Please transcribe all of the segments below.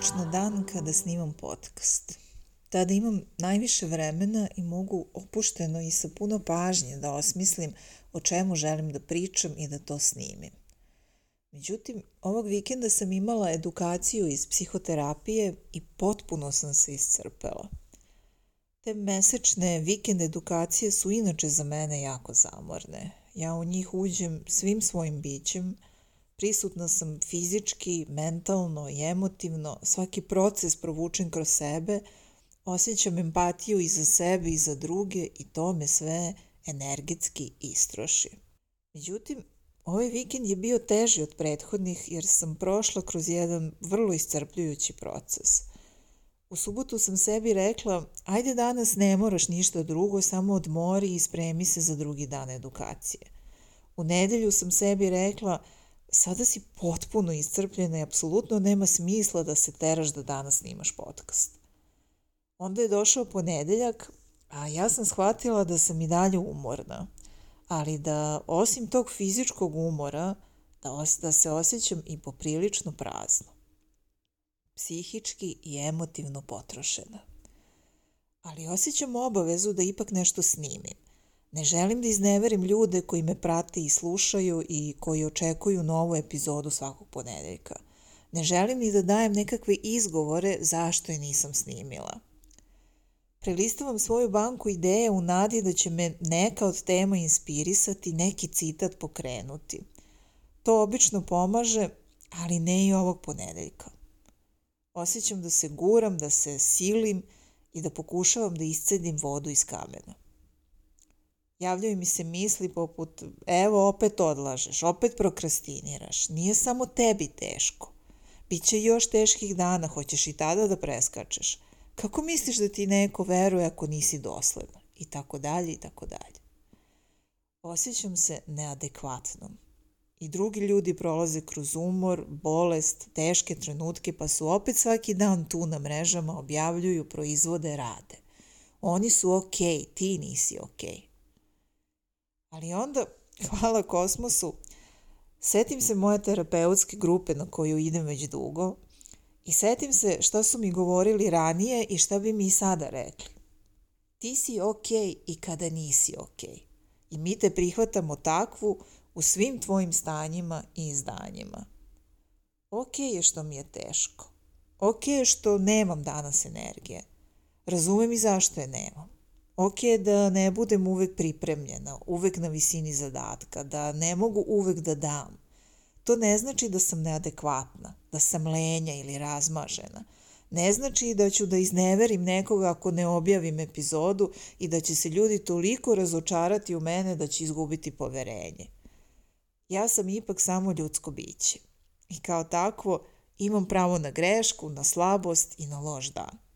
Obično dan kada snimam podcast. Tada imam najviše vremena i mogu opušteno i sa puno pažnje da osmislim o čemu želim da pričam i da to snimim. Međutim, ovog vikenda sam imala edukaciju iz psihoterapije i potpuno sam se iscrpela. Te mesečne vikend edukacije su inače za mene jako zamorne. Ja u njih uđem svim svojim bićem, prisutna sam fizički, mentalno i emotivno, svaki proces provučen kroz sebe, osjećam empatiju i za sebe i za druge i to me sve energetski istroši. Međutim, ovaj vikend je bio teži od prethodnih jer sam prošla kroz jedan vrlo iscrpljujući proces. U subotu sam sebi rekla, ajde danas ne moraš ništa drugo, samo odmori i spremi se za drugi dan edukacije. U nedelju sam sebi rekla, sada si potpuno iscrpljena i apsolutno nema smisla da se teraš da danas snimaš podcast. Onda je došao ponedeljak, a ja sam shvatila da sam i dalje umorna, ali da osim tog fizičkog umora, da, os da se osjećam i poprilično prazno. Psihički i emotivno potrošena. Ali osjećam obavezu da ipak nešto snimim. Ne želim da izneverim ljude koji me prate i slušaju i koji očekuju novu epizodu svakog ponedeljka. Ne želim ni da dajem nekakve izgovore zašto je nisam snimila. Prelistavam svoju banku ideje u nadi da će me neka od tema inspirisati, neki citat pokrenuti. To obično pomaže, ali ne i ovog ponedeljka. Osjećam da se guram, da se silim i da pokušavam da iscedim vodu iz kamena. Javljaju mi se misli poput, evo opet odlažeš, opet prokrastiniraš, nije samo tebi teško. Biće još teških dana, hoćeš i tada da preskačeš. Kako misliš da ti neko veruje ako nisi dosledna? I tako dalje, i tako dalje. Osjećam se neadekvatnom. I drugi ljudi prolaze kroz umor, bolest, teške trenutke, pa su opet svaki dan tu na mrežama, objavljuju, proizvode, rade. Oni su okej, okay, ti nisi okej. Okay. Ali onda, hvala kosmosu, setim se moje terapeutske grupe na koju idem već dugo i setim se šta su mi govorili ranije i šta bi mi sada rekli. Ti si okej okay i kada nisi okej. Okay. I mi te prihvatamo takvu u svim tvojim stanjima i izdanjima. Ok je što mi je teško. Ok je što nemam danas energije. Razumem i zašto je nemam. Ok da ne budem uvek pripremljena, uvek na visini zadatka, da ne mogu uvek da dam. To ne znači da sam neadekvatna, da sam lenja ili razmažena. Ne znači da ću da izneverim nekoga ako ne objavim epizodu i da će se ljudi toliko razočarati u mene da će izgubiti poverenje. Ja sam ipak samo ljudsko biće i kao takvo imam pravo na grešku, na slabost i na loš dan.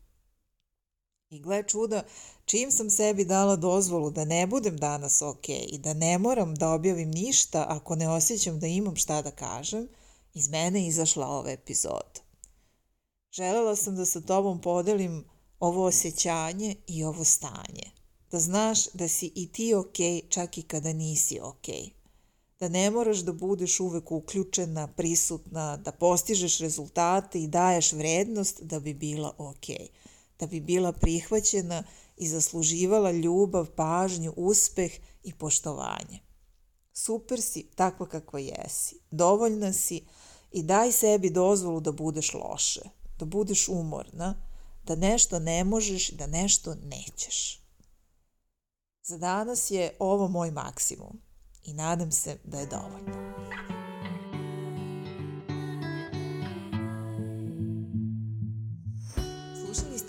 I gle čuda, čim sam sebi dala dozvolu da ne budem danas ok i da ne moram da objavim ništa ako ne osjećam da imam šta da kažem, iz mene izašla ova epizoda. Želela sam da sa tobom podelim ovo osjećanje i ovo stanje. Da znaš da si i ti ok čak i kada nisi ok. Da ne moraš da budeš uvek uključena, prisutna, da postižeš rezultate i daješ vrednost da bi bila ok da bi bila prihvaćena i zasluživala ljubav, pažnju, uspeh i poštovanje. Super si takva kakva jesi, dovoljna si i daj sebi dozvolu da budeš loše, da budeš umorna, da nešto ne možeš, da nešto nećeš. Za danas je ovo moj maksimum i nadam se da je dovoljno.